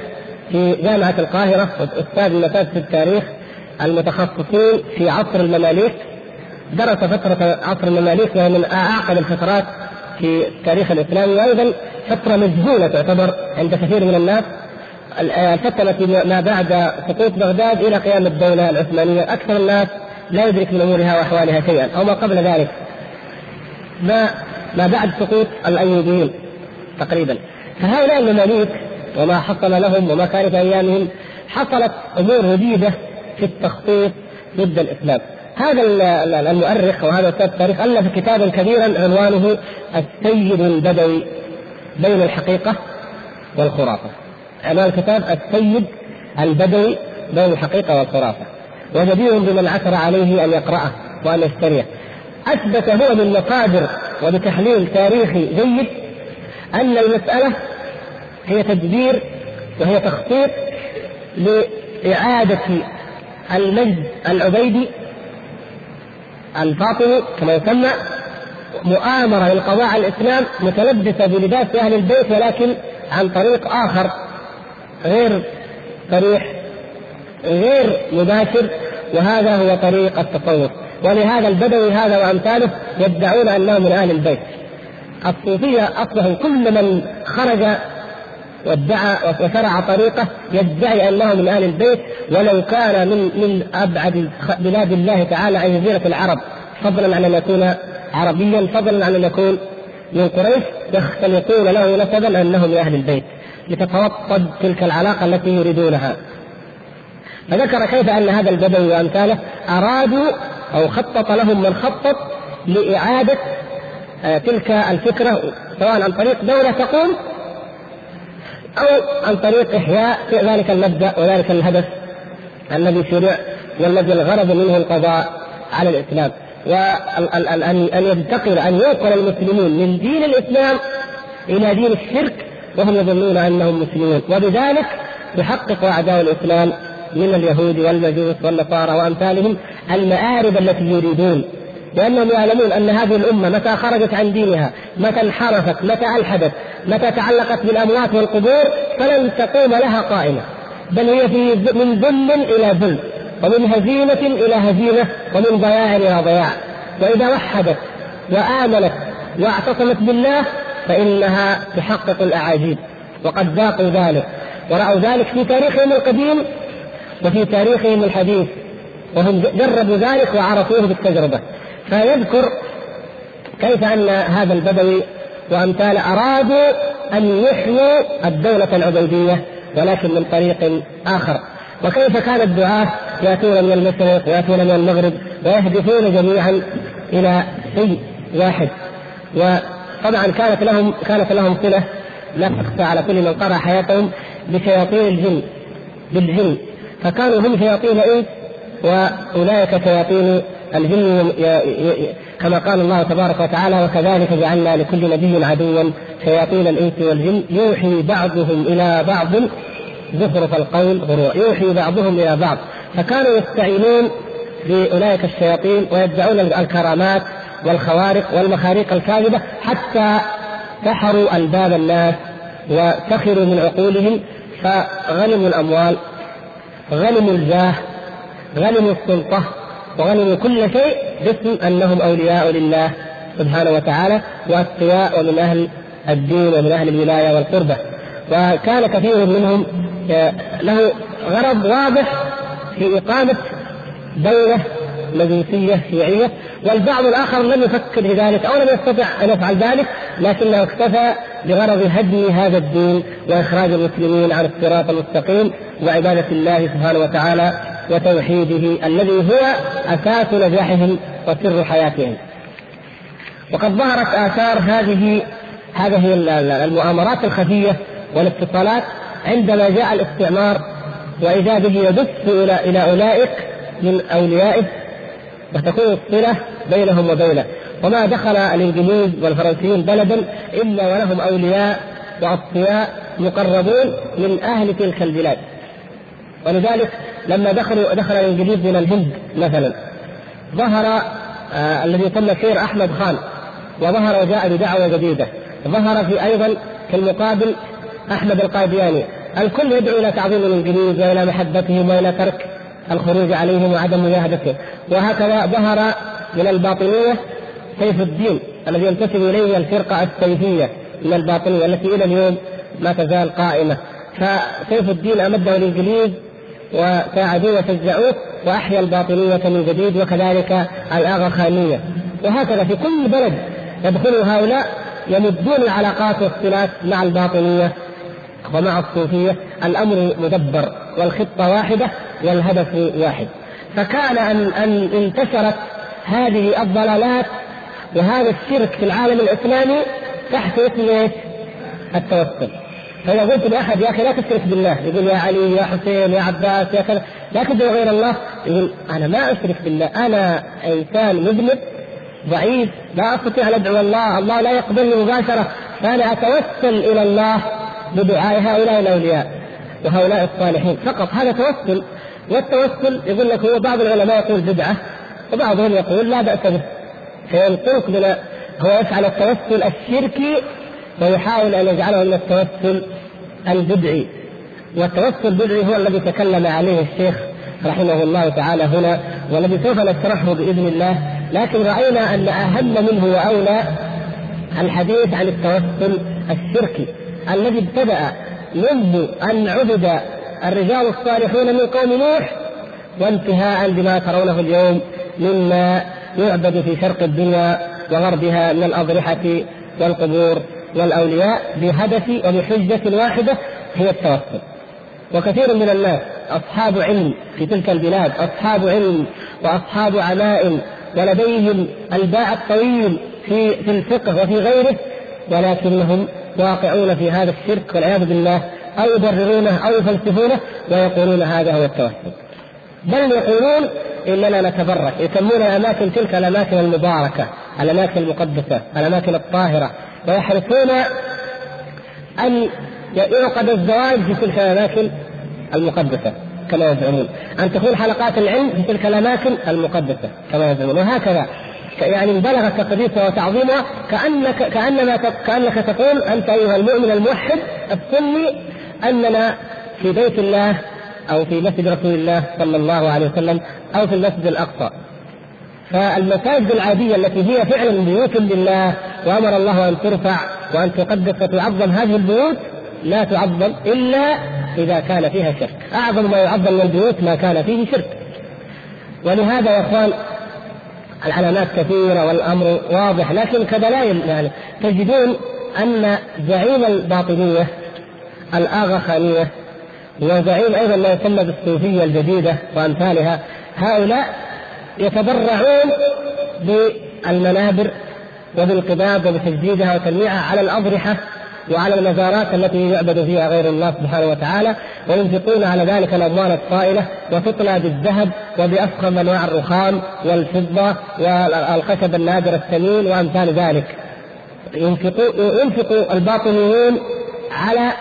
في جامعة القاهرة أستاذ من اساتذه التاريخ المتخصصين في عصر المماليك درس فترة عصر المماليك وهي من أعقد الفترات في التاريخ الإسلامي وأيضا فترة مجهولة تعتبر عند كثير من الناس. الفترة التي ما بعد سقوط بغداد إلى قيام الدولة العثمانية أكثر الناس لا يدرك من أمورها وأحوالها شيئا أو ما قبل ذلك. ما ما بعد سقوط الأيوبيين تقريبا. فهؤلاء المماليك وما حصل لهم وما كان في أيامهم حصلت أمور جديدة في التخطيط ضد الإسلام. هذا المؤرخ وهذا أستاذ التاريخ ألف كتابا كبيرا عنوانه السيد البدوي بين الحقيقة والخرافة. عنوان الكتاب السيد البدوي بين الحقيقة والخرافة. وجدير بمن عثر عليه أن يقرأه وأن يشتريه. أثبت هو من مصادر وبتحليل تاريخي جيد أن المسألة هي تدبير وهي تخطيط لإعادة المجد العبيدي الفاطمي كما يسمى مؤامرة للقضاء على الإسلام متلبسة بلباس أهل البيت ولكن عن طريق آخر غير صريح غير مباشر وهذا هو طريق التصوف. ولهذا البدوي هذا وأمثاله يدعون أنهم من أهل البيت. الصوفية أصبحوا كل من خرج وادعى وشرع طريقه يدعي انه من أهل البيت ولو كان من من أبعد بلاد الله تعالى عن جزيرة العرب. فضلا عن أن يكون عربيا فضلا عن أن يكون من قريش يختلطون له نسبا انه من أهل البيت. لتتوطد تلك العلاقة التي يريدونها. فذكر كيف أن هذا البدوي وأمثاله أرادوا أو خطط لهم من خطط لإعادة آه، تلك الفكرة سواء عن طريق دولة تقوم أو عن طريق إحياء ذلك المبدأ وذلك الهدف الذي شرع والذي الغرض منه القضاء على الإسلام. وان ان ينتقل أن ينقل المسلمون من دين الإسلام إلى دين الشرك وهم يظنون أنهم مسلمون. وبذلك يحقق أعداء الإسلام من اليهود والمجوس والنصارى وأمثالهم المآرب التي يريدون. لأنهم يعلمون أن هذه الأمة متى خرجت عن دينها متى انحرفت متى ألحدت متى تعلقت بالأموات والقبور فلن تقوم لها قائمة بل هي في من ذل إلى ذل ومن هزيمة إلى هزيمة ومن ضياع إلى ضياع. وإذا وحدت وآمنت واعتصمت بالله فإنها تحقق الأعاجيب. وقد ذاقوا ذلك ورأوا ذلك في تاريخهم القديم وفي تاريخهم الحديث وهم جربوا ذلك وعرفوه بالتجربة. فيذكر كيف أن هذا البدوي وأمثاله أرادوا أن يحيوا الدولة العبيدية ولكن من طريق آخر. وكيف كان الدعاة يأتون من المشرق ويأتون من المغرب ويهدفون جميعا إلى شيء واحد؟ وطبعا كانت لهم كانت لهم صلة لا تخفى على كل من قرأ حياتهم بشياطين الجن بالجن. فكانوا هم شياطين إنس وأولئك شياطين الجن كما قال الله تبارك وتعالى وكذلك جعلنا لكل نبي عدوا شياطين الإنس والجن يوحي بعضهم إلى بعض زخرف القول غرور. يوحي بعضهم إلى بعض. فكانوا يستعينون بأولئك الشياطين ويدعون الكرامات والخوارق والمخاريق الكاذبة حتى سحروا ألباب الناس وسخروا من عقولهم فغنموا الأموال غنموا الجاه غنموا السلطة وغنموا كل شيء باسم أنهم أولياء لله سبحانه وتعالى وأتقياء ومن أهل الدين ومن أهل الولاية والقربة. وكان كثير منهم آه، له غرض واضح في إقامة دولة مجوسيه شيعيه والبعض الآخر لم يفكر في ذلك أو لم يستطع أن يفعل ذلك لكنه اكتفى بغرض هدم هذا الدين وإخراج المسلمين عن الصراط المستقيم وعبادة الله سبحانه وتعالى وتوحيده الذي هو أساس نجاحهم وسر حياتهم. وقد ظهرت آثار هذه هذه المؤامرات الخفية والاتصالات عندما جاء الاستعمار وإذا به يدس إلى إلى أولئك من أوليائه وتكون الصلة بينهم وبينه وما دخل الإنجليز والفرنسيون بلدا إلا ولهم أولياء وأصفياء مقربون من أهل تلك البلاد ولذلك لما دخلوا دخل الانجليز من الهند مثلا ظهر آه الذي تم سير أحمد خان وظهر وجاء بدعوة جديدة. ظهر في أيضا في المقابل أحمد القادياني. الكل يدعو إلى تعظيم الإنجليز وإلى محبتهم وإلى ترك الخروج عليهم وعدم مجاهدتهم. وهكذا ظهر من الباطنية سيف الدين الذي ينتسب إليه الفرقة السيفية من الباطنية التي إلى اليوم ما تزال قائمة. فسيف الدين أمده الإنجليز وساعدوه وشجعوه وأحيا الباطنية من جديد وكذلك الاغا خانيه وهكذا في كل بلد يدخل هؤلاء يمدون العلاقات والصلات مع الباطنية. ومع الصوفية الأمر مدبر والخطة واحدة والهدف واحد. فكان ان أن انتشرت هذه الضلالات وهذا الشرك في العالم الإسلامي تحت اسم التوسل. فإذا قلت لأحد يا أخي لا تشرك بالله. يقول يا علي يا حسين يا عباس يا كذا. لا تدعو غير الله. يقول أنا ما أشرك بالله. أنا إنسان مذنب ضعيف لا أستطيع أن أدعو الله. الله لا يقبلني مباشرة. فأنا أتوسل إلى الله بدعاء هؤلاء الأولياء وهؤلاء الصالحين. فقط هذا توسل. والتوسل يقول لك هو بعض العلماء يقول بدعة وبعضهم يقول لا بأس به. فينقلك من هو يفعل التوسل الشركي ويحاول أن يجعله من التوسل البدعي. والتوسل البدعي هو الذي تكلم عليه الشيخ رحمه الله تعالى هنا والذي سوف نشرحه بإذن الله. لكن رأينا أن أهم منه وأولى الحديث عن التوسل الشركي الذي ابتدأ منذ أن عبد الرجال الصالحون من قوم نوح وانتهاء بما ترونه اليوم مما يعبد في شرق الدنيا وغربها من الأضرحة والقبور. والاولياء بهدف وبحجه واحدة هي التوسل وكثير من الناس أصحاب علم في تلك البلاد أصحاب علم وأصحاب عمائم ولديهم الباع الطويل في في الفقه وفي غيره ولكنهم واقعون في هذا الشرك والعياذ بالله أو يبررونه أو يفلسفونه ويقولون هذا هو التوسل بل يقولون إننا نتبرك يسمون الأماكن تلك الأماكن المباركة الأماكن المقدسة الأماكن الطاهرة ويحرصون أن يعقد الزواج في تلك الأماكن المقدسة كما يزعمون. أن تكون حلقات العلم في تلك الأماكن المقدسة كما يزعمون. وهكذا. يعني بلغ تقديسها وتعظيمها كأنك كأنما كأنك تقول أنت أيها المؤمن الموحد السني أننا في بيت الله أو في مسجد رسول الله صلى الله عليه وسلم أو في المسجد الأقصى. فالمساجد العادية التي هي فعلا بيوت لله وأمر الله أن ترفع وأن تقدس وتعظم هذه البيوت لا تعظم إلا إذا كان فيها شرك. أعظم ما يعظم من البيوت ما كان فيه شرك. ولهذا يا إخوان العلامات كثيرة والأمر واضح لكن كدلائل يعني تجدون أن زعيم الباطنية الآغاخانية وزعيم أيضا ما يسمى بالصوفية الجديدة وأمثالها هؤلاء يتبرعون بالمنابر وبالقباب وبتجديدها وتلميعها على الأضرحة وعلى المزارات التي يعبد فيها غير الله سبحانه وتعالى وينفقون على ذلك الأموال الطائلة وتطلى بالذهب وبأفخم أنواع الرخام والفضة والخشب النادر الثمين وأمثال ذلك. ينفق الباطنيون على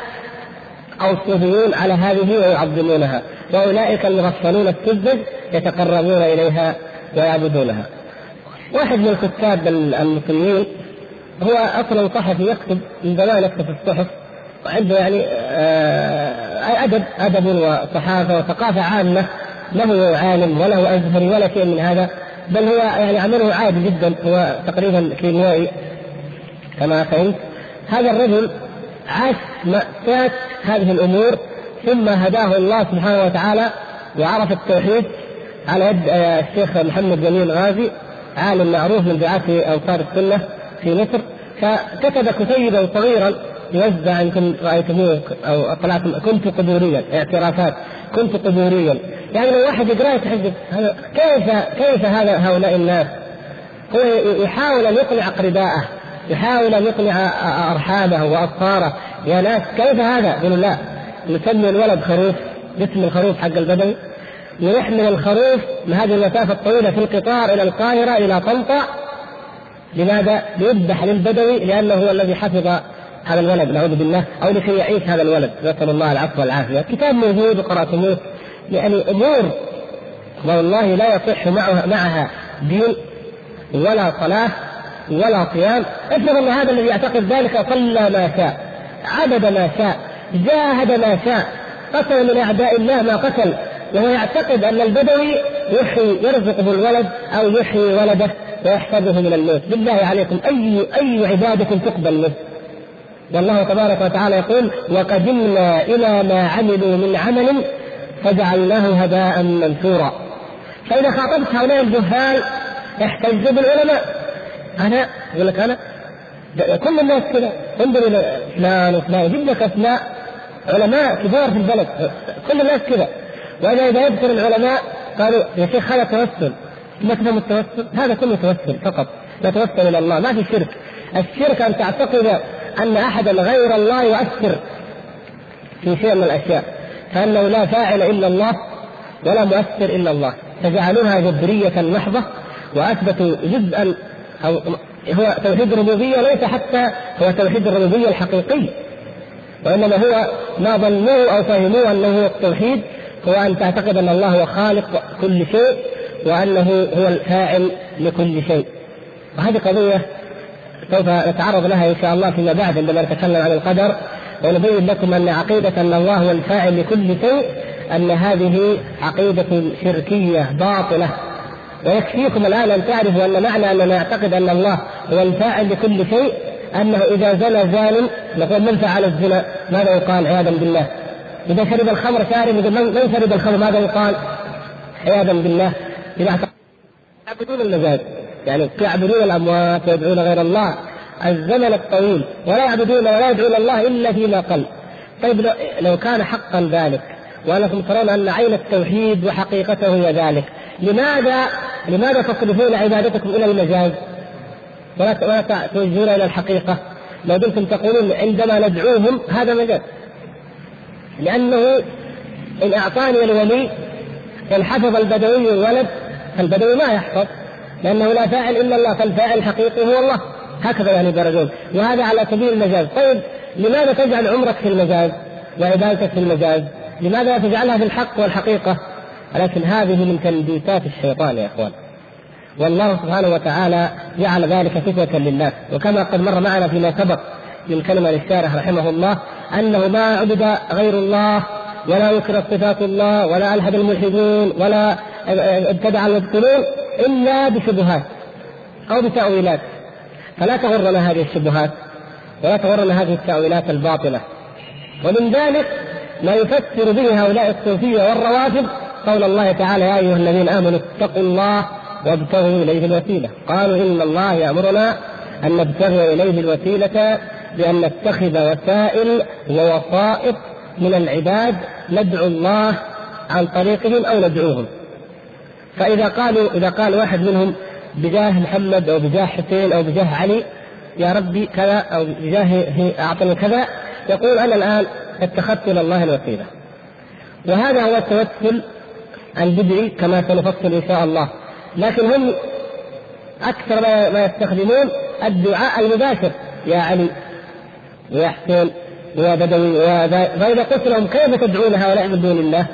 أو الصوفيون على هذه ويعظمونها. وأولئك المغفلون السذج يتقربون إليها ويعبدونها. واحد من الكتاب المسلمين هو أصلا صحفي يكتب من زمان يكتب في الصحف وعنده يعني آه، أدب أدب وصحافة وثقافة عامة له عالم وله أزهري ولا شيء من هذا بل هو يعني عمله عادي جدا هو تقريبا كيميائي كما فهمت هذا الرجل عاش مأساة هذه الأمور ثم هداه الله سبحانه وتعالى وعرف التوحيد على يد آه، الشيخ محمد جميل غازي عالم معروف من دعاة أنصار السنة في مصر. فكتب كتيبا صغيرا يوزع يمكن رأيتموه أو طلعتم كنت قبوريا اعترافات كنت قبوريا. يعني لو واحد يقرأ يتحجب كيف كيف هذا هؤلاء الناس؟ هو يحاول أن يقنع اقرباءه يحاول أن يقنع أرحامه واصهاره يا ناس كيف هذا؟ يقولوا لا. نسمي الولد خروف باسم الخروف حق البدوي ونحمل الخروف لهذه المسافه الطويلة في القطار إلى القاهرة إلى طنطا. لماذا؟ ليذبح للبدوي لأنه هو الذي حفظ هذا الولد نعوذ بالله أو لكي يعيش هذا الولد. نسأل الله العفو والعافية، كتاب موجود وقراتموه يعني أمور والله لا يصح معها معها دين ولا صلاة ولا صيام، افرض أن هذا الذي يعتقد ذلك صلى ما شاء، عبد ما شاء، جاهد ما شاء، قتل من أعداء الله ما قتل، وهو يعتقد أن البدوي يحيي يرزقه الولد أو يحيي ولده ويحفظه من الموت. بالله عليكم أي أي عبادة تقبل منه؟ والله تبارك وتعالى يقول وقدمنا إلى ما عملوا من عمل فجعلناه هباء منثورا. فإذا خاطبت هؤلاء الجهال احتجوا بالعلماء. أنا يقول لك أنا كل الناس كذا. انظر إلى فلان وفلان يجيب لك أسماء. علماء كبار في البلد. كل الناس كذا واذا إذا يذكر العلماء قالوا يا شيخ هذا توسل. ما التوسل؟ هذا كله توسل فقط. نتوسل إلى الله. ما في شرك. الشرك أن تعتقد أن أحدا غير الله يؤثر في شيء من الأشياء. فإنه لا فاعل إلا الله ولا مؤثر إلا الله. فجعلوها جبريه محضة وأثبتوا جزءا أو هو توحيد الربوبية ليس حتى هو توحيد الربوبية الحقيقي وإنما هو ما ظنوه أو فهموه أنه هو التوحيد هو أن تعتقد أن الله هو خالق كل شيء وأنه هو الفاعل لكل شيء. وهذه قضية سوف نتعرض لها إن شاء الله فيما بعد عندما نتكلم عن القدر. ونبين لكم أن عقيدة أن الله هو الفاعل لكل شيء أن هذه عقيدة شركية باطلة. ويكفيكم الآن أن تعرفوا أن معنى اننا نعتقد أن الله هو الفاعل لكل شيء أنه إذا زنى زان نقول من فعل الزنا؟ ماذا يقال؟ عياذا بالله. إذا شرب الخمر شارب من شرب الخمر؟ ماذا يقال؟ عياذا بالله. إذا يعبدون المزاج يعني يعبدون الأموات ويدعون غير الله. الزمن الطويل. ولا يعبدون ولا يدعون الله إلا فيما قل. طيب لو كان حقا ذلك وانكم ترون أن عين التوحيد وحقيقته هي ذلك لماذا لماذا تصرفون عبادتكم إلى المجاز ولا ولا توجهون إلى الحقيقة. لو دمتم تقولون عندما ندعوهم هذا مجاز لأنه إن أعطاني الولي إن حفظ البدوي الولد فالبدوي ما يحفظ. لأنه لا فاعل إلا الله فالفاعل الحقيقي هو الله. هكذا يعني درجون. وهذا على سبيل المجاز. طيب لماذا تجعل عمرك في المجاز؟ وعبادتك في المجاز؟ لماذا تجعلها في الحق والحقيقة؟ ولكن هذه من تلبيسات الشيطان يا إخوان. والله سبحانه وتعالى جعل ذلك فتنة للناس. وكما قد مر معنا فيما سبق من كلمة للشارح رحمه الله أنه ما عبد غير الله ولا نكرت صفات الله ولا ألحد الملحدون ولا ابتدع المبطلون إلا بشبهات أو بتأويلات. فلا تغرنا هذه الشبهات ولا تغرنا هذه التأويلات الباطلة. ومن ذلك ما يفسر به هؤلاء الصوفية والروافض قول الله تعالى يا أيها الذين آمنوا اتقوا الله وابتغوا إليه الوسيلة. قالوا إن الله يأمرنا أن نبتغي إليه الوسيلة بأن نتخذ وسائل ووسائط من العباد ندعو الله عن طريقهم أو ندعوهم. فإذا قالوا إذا قال واحد منهم بجاه محمد أو بجاه حسين أو بجاه علي يا ربي كذا أو بجاه أعطني كذا يقول أنا الآن اتخذت إلى الله الوسيلة. وهذا هو التوسل البدعي كما سنفصل إن شاء الله. لكن هم أكثر ما يستخدمون الدعاء المباشر. يا علي ويا حسين ويا بدوي فإذا قلت لهم كيف تدعون هؤلاء من دون الله؟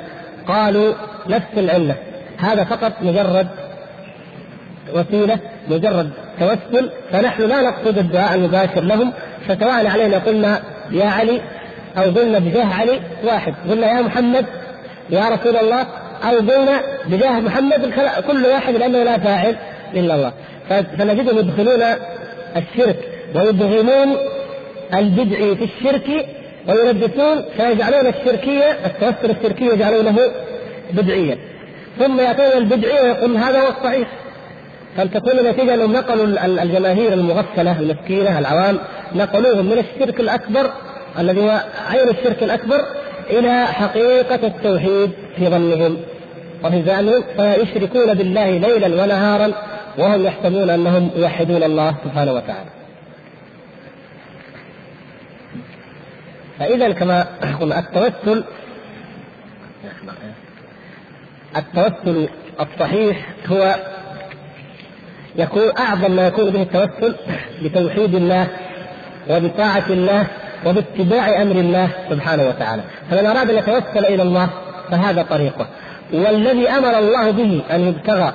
قالوا نفس العلة. هذا فقط مجرد وسيلة مجرد توسل فنحن لا نقصد الدعاء المباشر لهم. فسواء علينا قلنا يا علي أو قلنا بجاه علي واحد. قلنا يا محمد يا رسول الله أو قلنا بجاه محمد كل واحد لأنه لا فاعل إلا الله. فنجدهم يدخلون الشرك ويدغمون البدع في الشرك ويلبسون فيجعلون الشركية التوسل الشركي يجعلونه بدعيا ثم يأتون البدعية ويقول هذا هو الصحيح. فلتكون النتيجة أنهم نقلوا الجماهير المغفلة المسكينة العوام نقلوهم من الشرك الأكبر الذي هو عين الشرك الأكبر إلى حقيقة التوحيد في ظنهم. وفي زعمهم فيشركون بالله ليلا ونهارا وهم يحسبون أنهم يوحدون الله سبحانه وتعالى. فإذا كما قلنا التوسل التوسل الصحيح هو يكون أعظم ما يكون به التوسل بتوحيد الله وبطاعة الله وباتباع أمر الله سبحانه وتعالى. فمن أراد أن يتوسل إلى الله فهذا طريقه. والذي أمر الله به أن يبتغى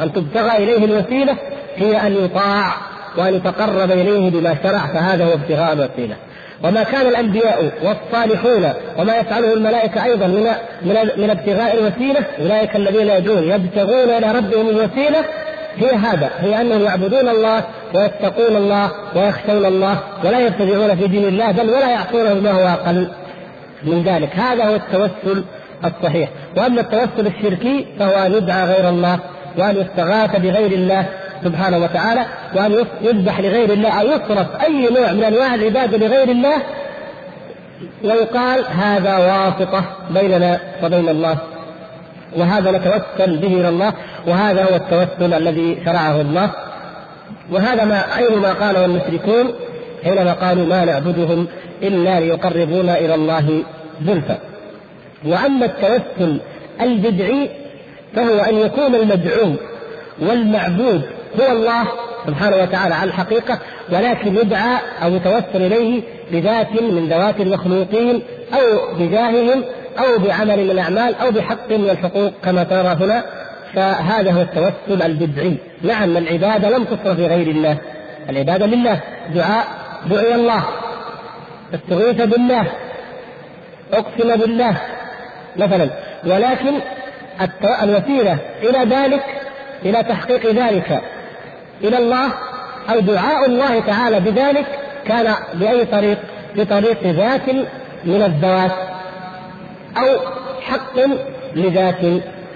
أن تبتغى إليه الوسيلة هي أن يطاع وأن يتقرب إليه بما شرع فهذا هو ابتغاء الوسيلة. وما كان الأنبياء والصالحون وما يفعله الملائكة أيضا من من من ابتغاء الوسيلة أولئك الذين يدعون يبتغون إلى ربهم الوسيلة هي هذا هي أنهم يعبدون الله ويتقون الله ويخشون الله ولا يتبعون في دين الله بل ولا يعصونه ما هو أقل من ذلك. هذا هو التوسل الصحيح. وأما التوسل الشركي فهو أن يدعى غير الله وأن يستغاث بغير الله سبحانه وتعالى وأن يذبح لغير الله أو يصرف أي نوع من أنواع العباده لغير الله ويقال هذا واسطة بيننا وبين الله وهذا نتوسل به إلى الله وهذا هو التوسل الذي شرعه الله. وهذا ما عين ما قاله المشركون؟ حينما قالوا ما نعبدهم إلا ليقربونا إلى الله زلفى. وأما التوسل البدعي فهو أن يكون المدعو والمعبود هو الله سبحانه وتعالى على الحقيقة ولكن يدعى أو يتوسل إليه بذات من ذوات المخلوقين أو بجاههم أو بعمل من الأعمال أو بحق من الحقوق كما ترى هنا فهذا هو التوسل البدعي. نعم العبادة لم تصرف لغير الله. العبادة لله. دعاء دعي الله. استغيث بالله. أقسم بالله. مثلا ولكن الوسيلة إلى ذلك إلى تحقيق ذلك إلى الله أو دعاء الله تعالى بذلك كان بأي طريق؟ بطريق ذات من الذوات. أو حق لذات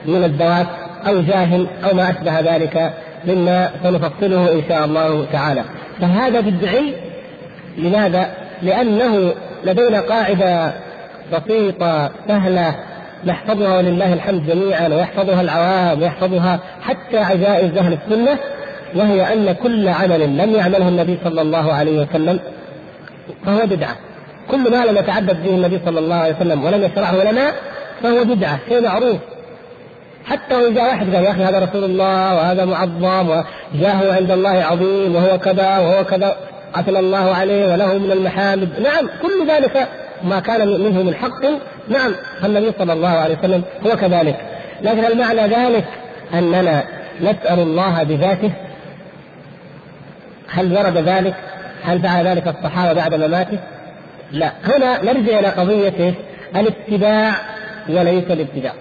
من الذوات أو جاه أو ما أشبه ذلك مما سنفصله إن شاء الله تعالى فهذا بدعي لماذا؟ لأنه لدينا قاعدة بسيطة سهلة نحفظها ولله الحمد جميعا ويحفظها العوام ويحفظها حتى عجائز أهل السنة وهي أن كل عمل لم يعمله النبي صلى الله عليه وسلم فهو بدعة كل ما لم يتعبد به النبي صلى الله عليه وسلم ولم يشرعه لنا فهو بدعة شيء معروف. حتى وإن جاء واحد قال يا أخي هذا رسول الله وهذا معظم وجاهه عند الله عظيم وهو كذا وهو كذا قتل الله عليه وله من المحامد نعم كل ذلك ما كان منه من حق. نعم فالنبي صلى الله عليه وسلم هو كذلك. لكن هل معنى ذلك أننا نسأل الله بذاته. هل ورد ذلك؟ هل فعل ذلك الصحابة بعد مماته؟ لا. هنا نرجع إلى قضية الاتباع وليس الابتداع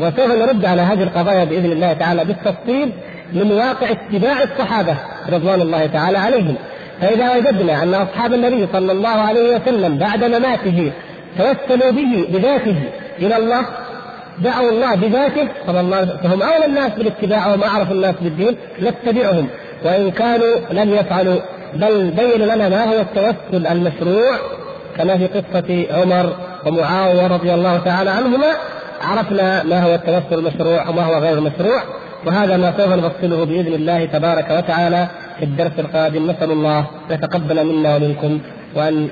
وسوف نرد على هذه القضايا بإذن الله تعالى بالتفصيل من واقع اتباع الصحابة رضوان الله تعالى عليهم. فإذا وجدنا أن أصحاب النبي صلى الله عليه وسلم بعد مماته توسلوا به بذاته إلى الله دعوا الله بذاته فهم أولى الناس بالاتباع وهم أعرف الناس بالدين نتبعهم. وإن كانوا لم يفعلوا بل بين لنا ما هو التوسل المشروع كما في قصة عمر ومعاوية رضي الله تعالى عنهما عرفنا ما هو التوسل المشروع وما هو غير المشروع وهذا ما سوف نفصله بإذن الله تبارك وتعالى في الدرس القادم. نسأل الله أن يتقبل منا ومنكم وأن